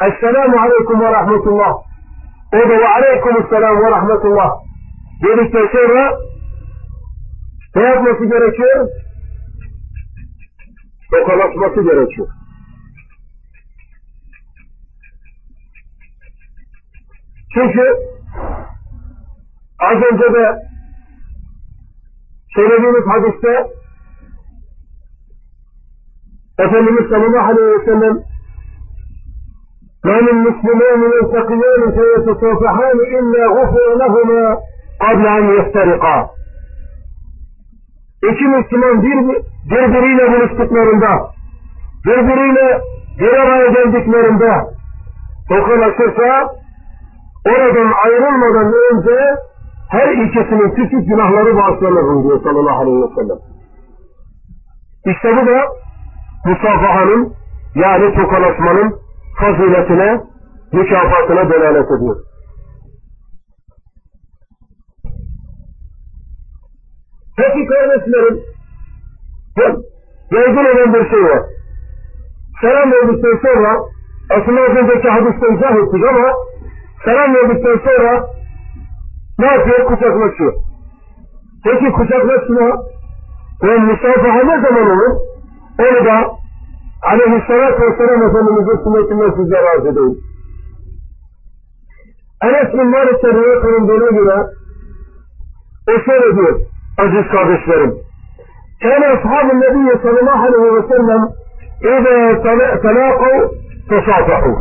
Esselamu Aleyküm ve Rahmetullah o da ve Aleyküm Selam ve Rahmetullah dedikten sonra ne yapması gerekiyor? Tokalaşması gerekiyor. Çünkü az önce de söylediğimiz hadiste Efendimiz sallallahu aleyhi ve sellem ما من مسلمين يلتقيان فيتصافحان إلا غفر لهما قبل أن يفترقا İki Müslüman bir, birbiriyle buluştuklarında, birbiriyle bir araya geldiklerinde tokalaşırsa oradan ayrılmadan önce her ikisinin küçük günahları bağışlanır diyor sallallahu aleyhi ve sellem. İşte bu da musafahanın yani tokalaşmanın faziletine, mükafatına delalet ediyor. Peki kardeşlerim, yaygın olan bir şey var. selam verdikten sonra aslında az önceki hadiste izah ettik ama selam verdikten sonra ne yapıyor? Kucaklaşıyor. Peki kucaklaşma ve musafaha ne zaman olur? Onu da aleyhissalatü vesselam Efendimiz'in sünnetinden sizlere arz edeyim. Enes bin Malik'te rivayet olunduğuna göre o şöyle diyor aziz kardeşlerim. كان أصحاب النبي صلى الله عليه وسلم إذا تلاقوا تصافحوا.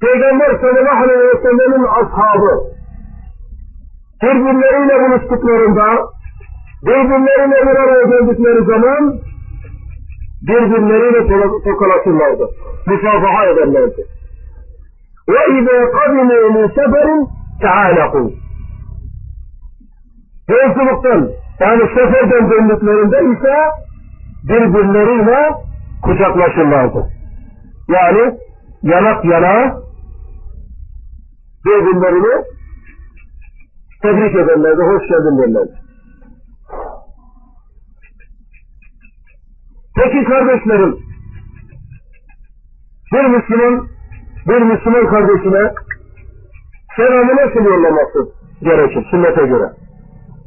Peygamber sallallahu aleyhi ve sellemin ashabı birbirleriyle buluştuklarında birbirleriyle bir araya geldikleri zaman birbirleriyle tokalaşırlardı. Musafaha ederlerdi. Ve izâ kadimû min seferin teâlekû. Yolculuktan yani seferden döndüklerinde ise birbirleriyle kucaklaşırlardı. Yani yanak yana birbirlerini tebrik ederlerdi, hoş geldin derlerdi. Peki kardeşlerim, bir Müslüman, bir Müslüman kardeşine selamı nasıl yollaması gerekir sünnete göre?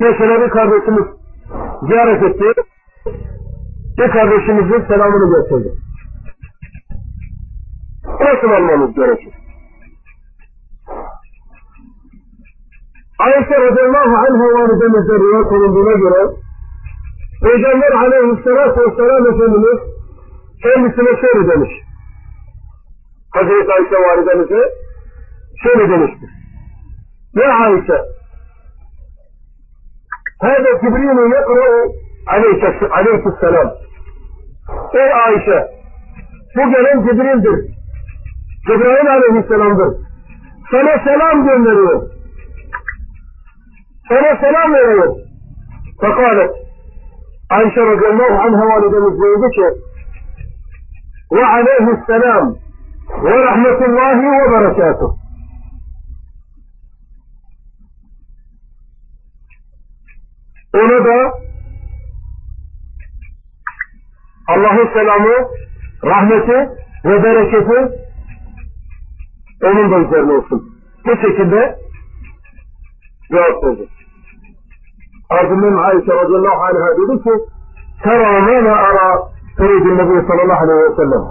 Mesela bir kardeşimiz ziyaret etti, bir kardeşimizin selamını getirdi. Nasıl almamız gerekir? Ayşe radıyallahu anh'a validemizde rivayet olunduğuna göre Peygamber aleyhisselatü vesselam Efendimiz kendisine şöyle demiş. Hazreti Ayşe validemize şöyle demiştir. Ya Ayşe Hâde Cibril'in yekra'u aleyhisselam. Ey Ayşe bu gelen Cibril'dir. Cebrail aleyhisselamdır. Sana selam gönderiyor. Sana selam veriyor. Fekalet Ayşe radıyallahu anha validemiz buyurdu ki ve aleyhisselam ve rahmetullahi ve berekatuhu. Ona da Allah'ın selamı, rahmeti ve bereketi onun da üzerine olsun. Bu şekilde cevap verdi. Ardından Ayşe radıyallahu anh'a dedi ki Tera ma la ara Seyyidin Nebi sallallahu aleyhi ve sellem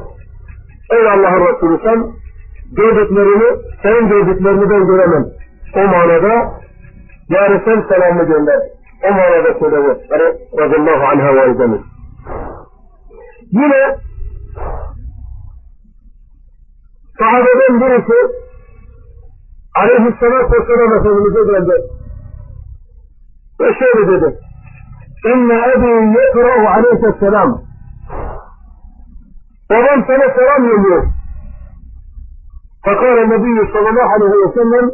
Ey Allah'ın Resulü sen gördüklerini, senin gördüklerini ben göremem. O manada yani sen selamını gönder. O manada söyledi. Radıyallahu anh'a validemiz. Yine sahabeden birisi aleyhisselatü vesselam Efendimiz'e geldi. فشير بيدك إن أبي يقرأ عليه السلام. وظنت له سلام اليوم فقال النبي صلى الله عليه وسلم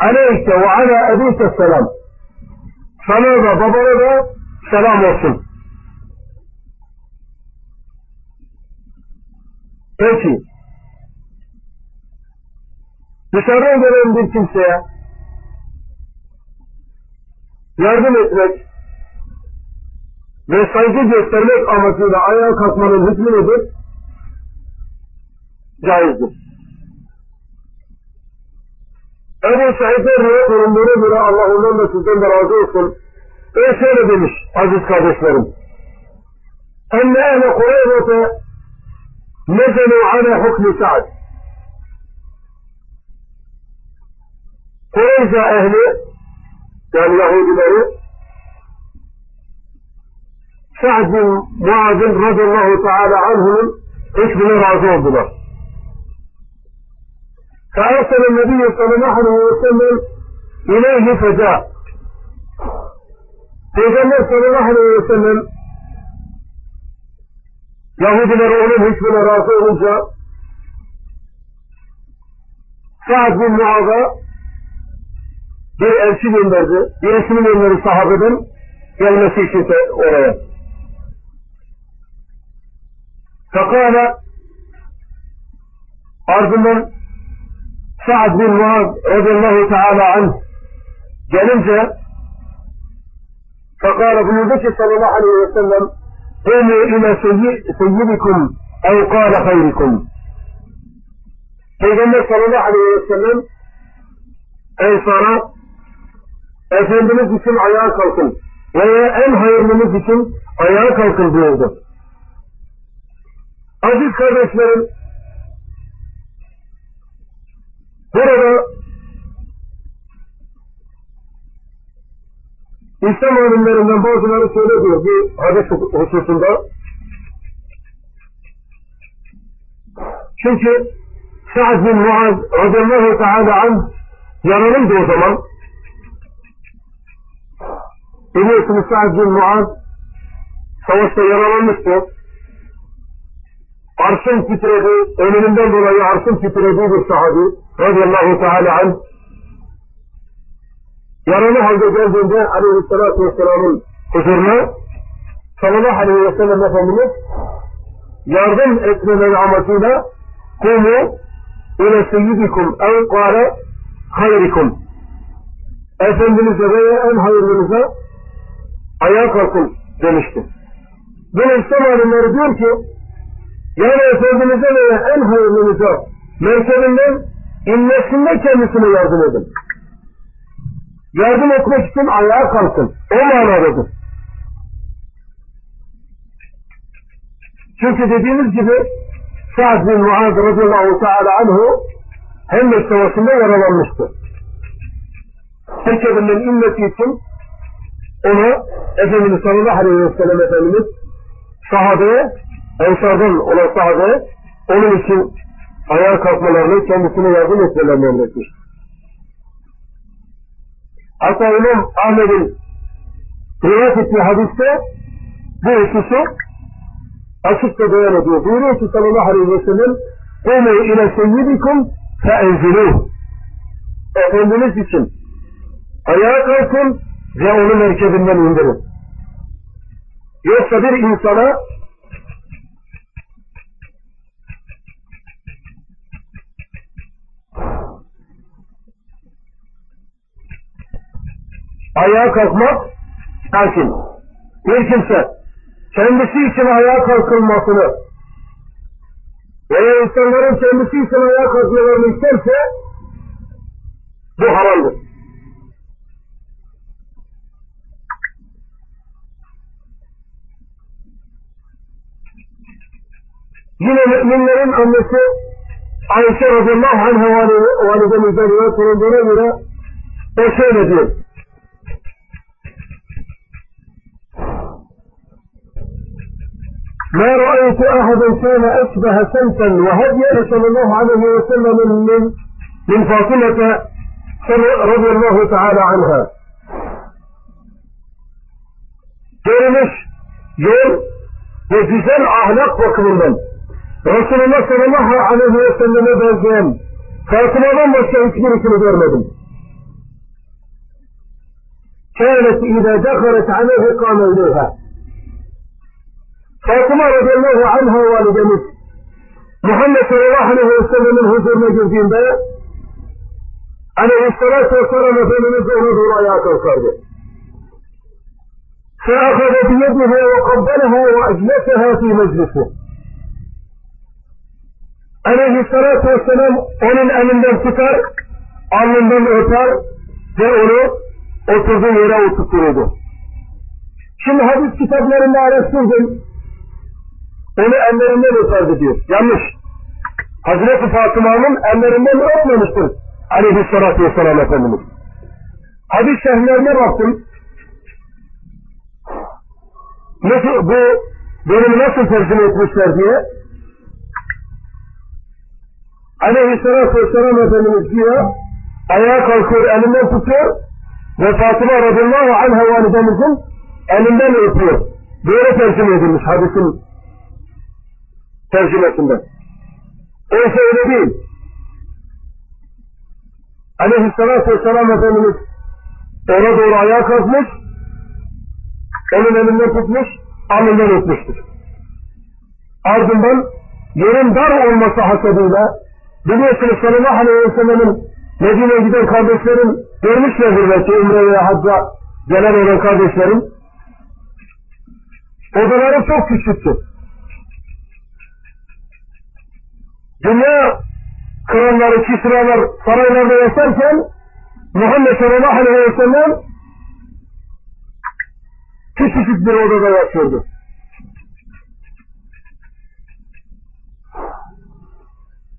عليك وعلى أبيك السلام. فماذا؟ فضرب سلام وصل. Peki. Dışarıdan gelen bir kimseye yardım etmek ve saygı göstermek amacıyla ayağa kalkmanın hükmü nedir? Caizdir. Ebu Said'e rivayet olunduğuna göre Allah ondan da sizden de razı olsun. O şöyle demiş aziz kardeşlerim. Enne ehle Kureyre'te nezelu ala hukmi Sa'd. Kureyze ehli واليهود بريء سعد بن معاذ رضي الله تعالى عنهم اسم العظيم بنا فأرسل النبي صلى الله عليه وسلم إليه فجاء. في جنة صلى الله عليه وسلم يهود مرؤولين هشم الراسول جاء سعد بن معاذ bir elçi gönderdi. Birisini gönderdi sahabeden gelmesi için oraya. Fakala ardından Sa'd bin Muaz radıyallahu teala anh gelince fakale buyurdu ki sallallahu aleyhi ve sellem Qumu ile seyyidikum ev kâle hayrikum. Peygamber sallallahu aleyhi ve sellem Ensar'a Efendimiz için ayağa kalkın veya en hayırlımız için ayağa kalkın buyurdu. Aziz kardeşlerim, burada İslam alimlerinden bazıları şöyle diyor bu hadis hususunda. Çünkü Sa'd bin Muaz radıyallahu teala anh yanılımdı o zaman. Biliyorsunuz Sa'd bin Muaz savaşta yaralanmıştı. Arşın titredi, ölümünden dolayı arşın titrediği bir sahabi radıyallahu teala anh yaralı halde geldiğinde aleyhissalatü vesselamın huzuruna sallallahu aleyhi ve sellem Efendimiz yardım etmeleri amacıyla kumu ile seyyidikum ev kâle hayrikum Efendimiz'e veya en hayırlınıza ayağa kalkın demişti. Bunu İslam alimleri diyor ki yani Efendimiz'e veya en hayırlınıza merkebinden inmesinde kendisine yardım edin yardım etmek için ayağa kalkın. O manadadır. Çünkü dediğimiz gibi Sa'd bin Muaz radıyallahu teala anhu Hendek Savaşı'nda yaralanmıştı. Tekkebinden inmesi için ona Efendimiz sallallahu aleyhi ve sellem Efendimiz sahabeye, ensardan olan sahabeye onun için ayağa kalkmalarını, kendisine yardım etmelerini emretmiştir. Hatta İmam Ahmet'in rivayet ettiği hadiste bu hususu açıkça beyan ediyor. Buyuruyor ki sallallahu aleyhi ve sellem Kumu ile seyyidikum fe'enziluh Efendiniz için ayağa kalkın ve onu merkebinden indirin. Yoksa bir insana ayağa kalkmak lakin bir kimse kendisi için ayağa kalkılmasını veya insanların kendisi için ayağa kalkmalarını isterse bu haramdır. Yine müminlerin annesi Ayşe radıyallahu anh'a validemizden rivayet olunduğuna göre o şöyle diyor. ما رأيت أحدا كان أشبه سمتا وهديا صلى الله عليه وسلم من من فاطمة رضي الله تعالى عنها görünüş, yol ve güzel ahlak bakımından Resulullah sallallahu aleyhi ve selleme benzeyen Fatıma'dan başka hiçbirisini görmedim. كانت إذا دخلت عليه قام إليها Fatıma radıyallahu anha validemiz Muhammed sallallahu aleyhi ve sellemin huzuruna girdiğinde aleyhissalatü vesselam Efendimiz ona doğru ayağa kalkardı. فأخذ بيدها وقبلها وأجلسها في مجلسه Aleyhissalatü vesselam onun elinden tutar, alnından öper ve onu oturduğu yere oturturdu. Şimdi hadis kitaplarında araştırdım. Onu ellerinden öperdi diyor. Yanlış. Hazreti Fatıma'nın ellerinden öpmemiştir. Aleyhisselatü Vesselam Efendimiz. Hadis şerhlerine baktım. Nasıl, bu bölümü nasıl tercüme etmişler diye. Aleyhisselatü Vesselam Efendimiz diyor, ayağa kalkıyor, elinden tutuyor ve Fatıma radıyallahu anha validemizin elinden öpüyor. Böyle tercüme edilmiş hadisin tercümesinden. Oysa öyle değil. Aleyhisselatü Vesselam Efendimiz ona doğru ayağa kalkmış, onun elinden tutmuş, alnından öpmüştür. Ardından yerin dar olması hasebiyle biliyorsunuz sallallahu aleyhi ve sellem'in Medine'ye giden kardeşlerin görmüşlerdir belki Umre veya Hacca gelen olan kardeşlerin odaları çok küçüktür. dünya kralları, kisralar saraylarda yaşarken Muhammed sallallahu aleyhi ve sellem küçücük bir odada yaşıyordu.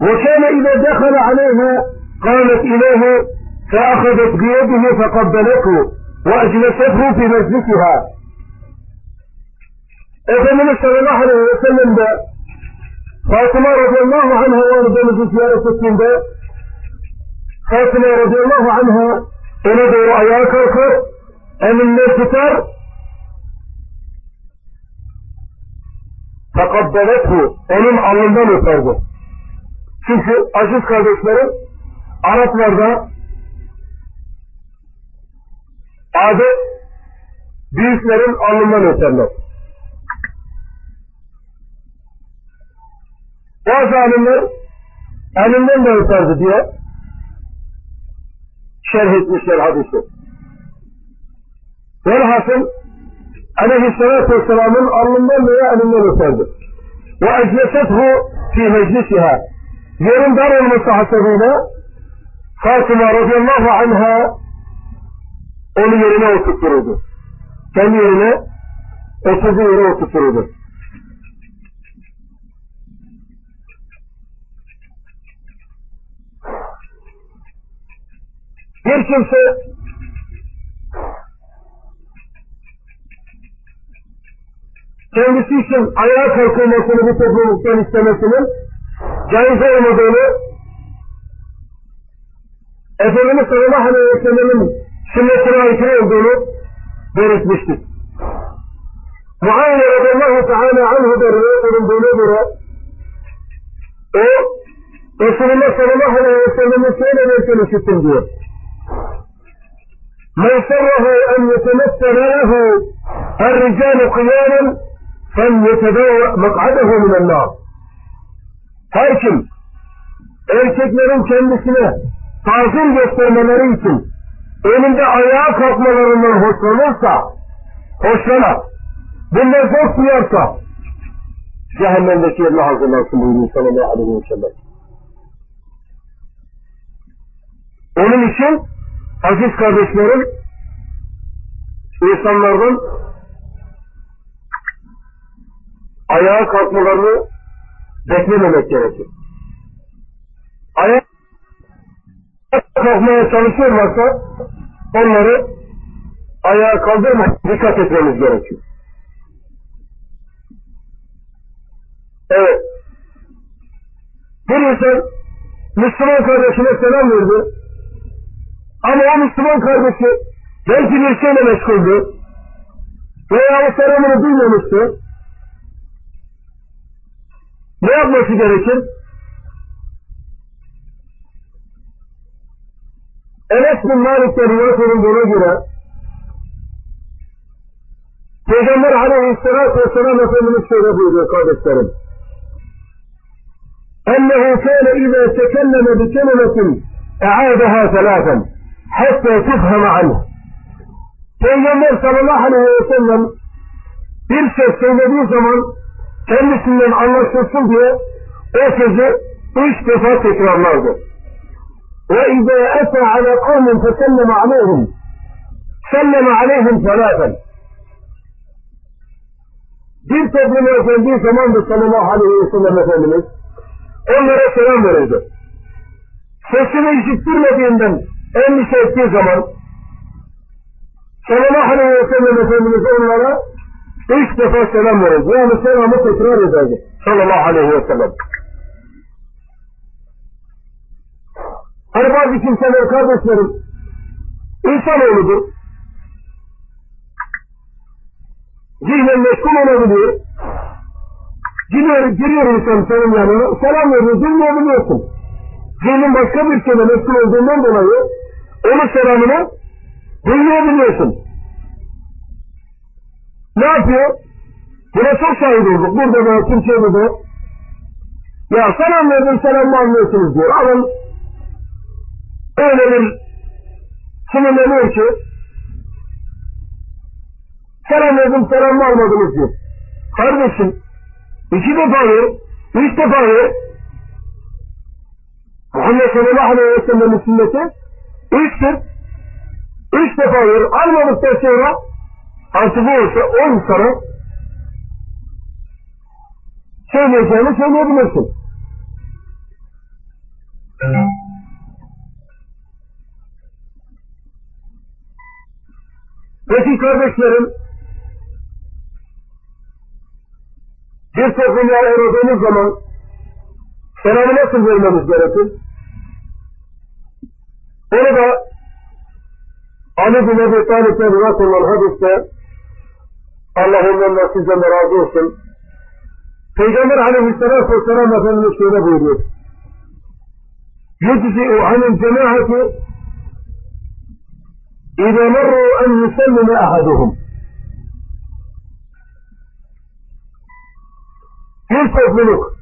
وكان إذا دخل عليها قالت إليه فأخذت بيده فقبلته وأجلسته في مجلسها النبي صلى الله عليه وسلم ده فاطمة رضي الله عنها وارد مجلس يا رسول ده فاطمة رضي الله عنها إلى رأياك وكر أم الناس تر؟ فقبلته أم الله فرده Çünkü aziz kardeşlerim, Araplarda adet büyüklerin alnından öperler. Bazı alimler elinden de öperdi diye şerh etmişler hadisi. Velhasıl aleyhissalatü vesselamın alnından veya elinden öperdi. Ve eclesethu fi meclisiha. Yerin dar olması hasebiyle Fatıma radıyallahu anha onu yerine oturttururdu. Kendi yerine oturduğu yere oturttururdu. Bir kimse kendisi için ayağa kalkılmasını bu topluluktan istemesinin caiz olmadığını Efendimiz sallallahu aleyhi ve sellem'in sünnetine aykırı olduğunu belirtmiştir. Muayene radıyallahu teala anhu da rivayet edildiğine göre o Resulullah sallallahu aleyhi ve sellem'in şöyle bir işittim diyor. من سره أن يتمثل له الرجال قياما فليتبوأ مقعده من النار. Her kim erkeklerin kendisine tazim göstermeleri için önünde ayağa kalkmalarından hoşlanırsa, hoşlanar, bundan zevk duyarsa, cehennemdeki yerine hazırlansın buyuruyor sallallahu aleyhi ve sellem. Onun için aziz kardeşlerim insanlardan ayağa kalkmalarını beklememek gerekir. Ayağa kalkmaya çalışıyorlarsa onları ayağa kaldırmak dikkat etmemiz gerekiyor. Evet. Bir insan Müslüman kardeşine selam verdi. Ama o Müslüman kardeşi belki bir şeyle meşguldü veya o selamını duymamıştı. Yapması gerekir? Enes bin Malik'te rivayet edildiğine göre Peygamber aleyhissalatü vesselam Efendimiz şöyle buyuruyor kardeşlerim. Ennehu kâne izâ tekelleme bi kelimetin e'âdeha selâfen hatta tufhama anhu. Peygamber sallallahu aleyhi ve sellem bir söz söylediği zaman kendisinden anlaşılsın diye o sözü üç defa tekrarlardı. Ve izâ etâ alâ kavmin feselleme aleyhim selleme aleyhim selâfen bir topluma özendiği zaman da sallallahu aleyhi ve sellem Efendimiz onlara selam verirdi. Sesini işittirmediğinden endişe ettiği zaman sallallahu aleyhi ve sellem Efendimiz onlara ishtafaa salaamahu waa nasheegaa markuu ikraari daago sala allahu alayhi wasalam arbaabisin sadowkaadasmarin insanooludu jihnanashkumanabiliyor giriyorinsansanın yanına selam veriyor durmayabiliyorsun. Zihnin başka bir şeyden etkilendiğinden dolayı onun selamına duymayabiliyorsun. Ne yapıyor? Buna çok şahit olduk. Burada da Türkiye'de de ya selam verdim selamı anlıyorsunuz diyor. Alın öyle bir sinirleniyor ki selam verdim selamı almadınız diyor. Kardeşim iki defa ver, üç defa ver Muhammed sallallahu aleyhi ve sellem'in sünneti üçtür. Üç defa verir. Almadıktan sonra artı bu olsa on sana söyleyeceğini söyleyebilirsin. Peki kardeşlerim, bir topluluğa uğradığımız zaman selamı nasıl vermemiz gerekir? Onu da Ali bin Ebi Talib'e rivayet olan hadiste Allah ondan sizden de razı olsun. Peygamber aleyhisselatü vesselam Efendimiz şöyle buyuruyor. يجزئ عن الجماعة إذا مروا أن يسلم أحدهم bir topluluk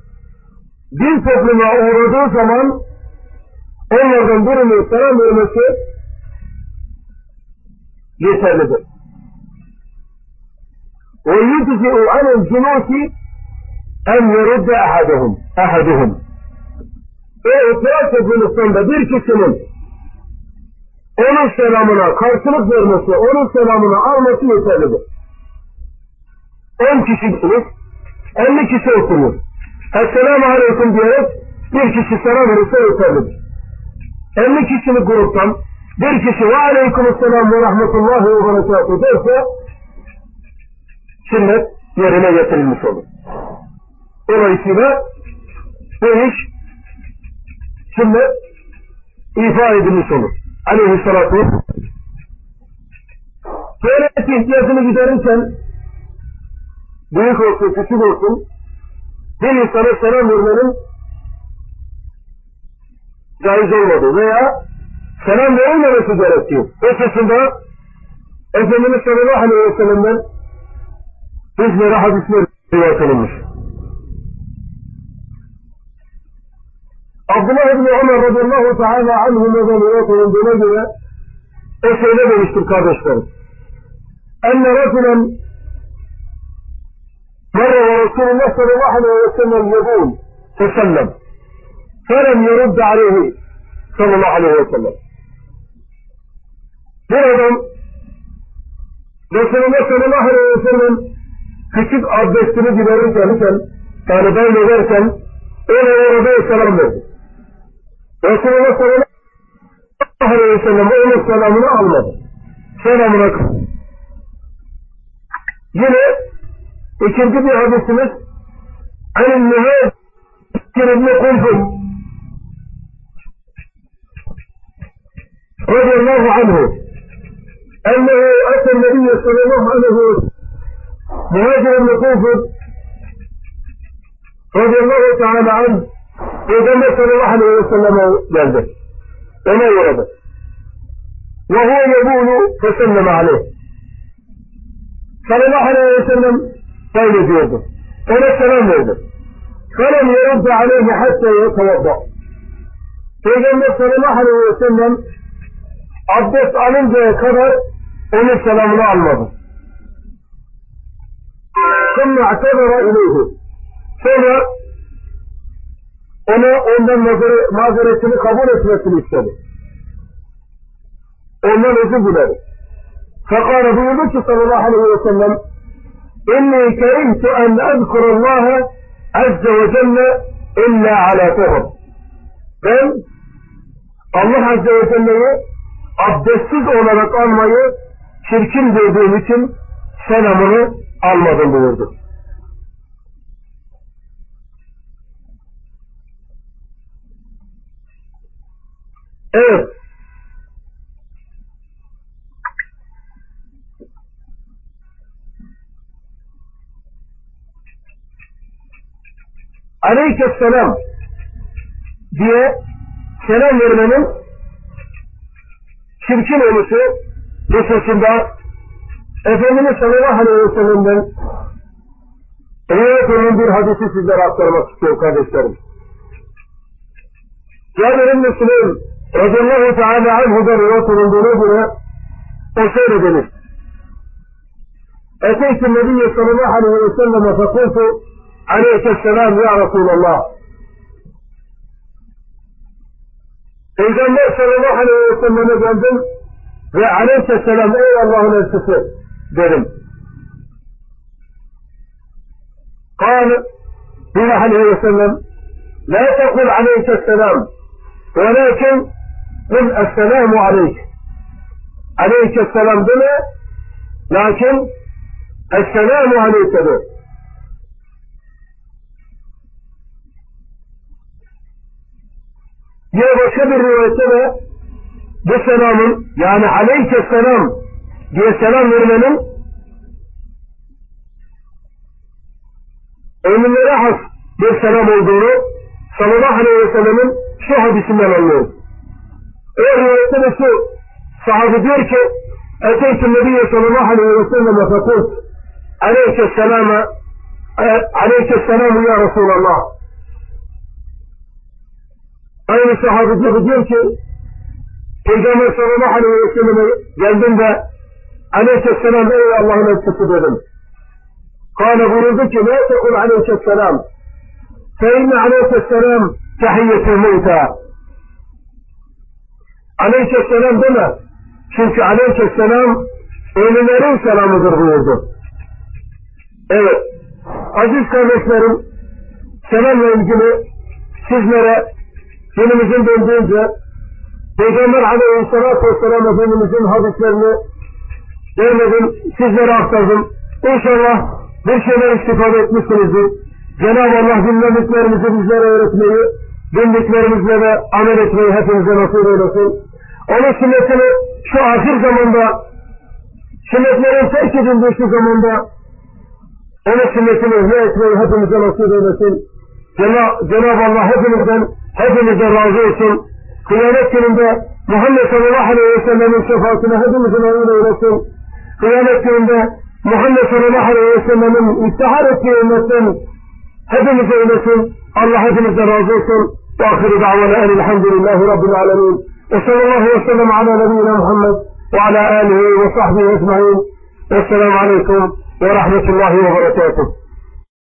bir topluma uğradığı zaman onlardan birinin selam vermesi yeterlidir. ويجزئ عن الجنوس أن يرد أحدهم أحدهم o itiraz topluluktan bir kişinin onun selamına karşılık vermesi, onun selamını alması yeterlidir. 10 kişisiniz, 50 kişi oturuyor. Esselamu Aleyküm diyerek bir kişi selam verirse yeterlidir. 50 kişilik gruptan bir kişi ve Aleykümselam ve Rahmetullahi ve Berekatuhu derse sünnet yerine getirilmiş olur. Dolayısıyla bu iş sünnet ifa edilmiş olur. Aleyhissalatu Tuvalet ihtiyacını giderirken büyük olsun, küçük olsun bir insana selam vermenin caiz olmadığı veya selam verilmemesi gerektiği hususunda Efendimiz sallallahu aleyhi ve sellem'den bizlere hadisler rivayet edilmiş. Abdullah İbni Ömer radıyallahu teala anhuma'dan rivayet edildiğine göre o şöyle demiştir kardeşlerim. Enne rasulen مر ورسول الله صلى الله عليه وسلم يقول تسلم فلم يرد عليه صلى الله عليه وسلم bir adam Resulullah sallallahu aleyhi ve sellem কিছু অভ্যস্ত জীবনে চলেছেন তালিবান লেগেছেন এই অনুরোধে সালাম দেবে রসুল্লাহ সাল্লাহ আলাইহি সাল্লাম এই সালাম না আল্লাহ selam bırakın. Yine ikinci bir hadisimiz Alin Muhacir İbni Kulfun radıyallahu anhu ennehu ate nebiye sallallahu aleyhi ve muhaajir ibnu kuufur radi allahu tacaala canh peygamber sala allahu alayh wasalama gaarday uma yeedhay wa huwa yabuulu fasallama caleyh sala allahu alayh wasalam faynas yeeday ona salaam yeeday falam yarudda calayhi xataa yatawada peygamber sala allahu alayh wasalam abdes alınca kadar onu selamını almadı. ثُمَّ اَعْتَذَرَ اِلَيْهِ Sonra ona ondan mazeretini kabul etmesini istedi. Ondan özür diledi. فقال buyurdu ki sallallahu aleyhi ve sellem إني كرهت أن أذكر الله عز وجل إلا على طهر. Ben Allah Azze ve Celle'yi abdestsiz olarak almayı çirkin gördüğüm için selamını almadım buyurdu. Evet. Aleykesselam diye selam vermenin çirkin oluşu hususunda Efendimiz sallallahu aleyhi ve sellem'den rivayet edilen bir hadisi sizlere aktarmak istiyorum kardeşlerim. Cabir ibn Süleym radıyallahu teala anhu'da rivayet edildiğine göre o şöyle demiş. أتيت النبي صلى الله عليه وسلم فقلت عليك السلام يا رسول الله Peygamber sallallahu aleyhi ve selleme geldim ve aleyhisselam ey Allah'ın elçisi dedim. قال صلى عليه وسلم لا تقل عليك السلام ولكن قل السلام عليك عليك السلام دمه لكن السلام عليك de. Yine başka bir rivayette de bu selamın yani aleyke selam diye selam vermenin emirlere has bir selam olduğunu sallallahu aleyhi ve sellemin şu hadisinden anlıyoruz. O rivayette de şu sahabe diyor ki Eteytü Nebiye sallallahu aleyhi ve selleme fekult aleyke selama e, aleyke selamu ya Resulallah Aynı sahabe diyor ki Peygamber sallallahu aleyhi ve selleme geldim de aleyhisselam ey Allah'ın elçisi dedim. Kale buyurdu ki la tekul aleyhisselam fe inne aleyhisselam tehiyyetul mevta aleyhisselam deme çünkü aleyhisselam ölülerin selamıdır buyurdu. Evet. Aziz kardeşlerim selamla ilgili sizlere günümüzün döndüğünce Peygamber aleyhisselatü vesselam Efendimizin hadislerini vermedim, sizlere aktardım. İnşallah bir şeyler istifade etmişsinizdir. Cenab-ı Allah dinlediklerimizi bizlere öğretmeyi, bildiklerimizle de amel etmeyi hepimize nasip eylesin. Onun sünnetini şu ahir zamanda, sünnetlerin terk edildiği şu zamanda, onun sünnetini ihya etmeyi hepimize nasip eylesin. Cenab-ı Allah hepimizden, hepimize razı olsun. Kıyamet gününde Muhammed sallallahu aleyhi ve sellemin şefaatine hepimizin nail eylesin. قيامتهم محمد صلى الله عليه وسلم استعارة قيامتهم هدم قيامتهم الله هدم زرازوتهم وآخر دعوانا أن الحمد لله رب العالمين وصلى الله وسلم على نبينا محمد وعلى آله وصحبه أجمعين. والسلام عليكم ورحمة الله وبركاته.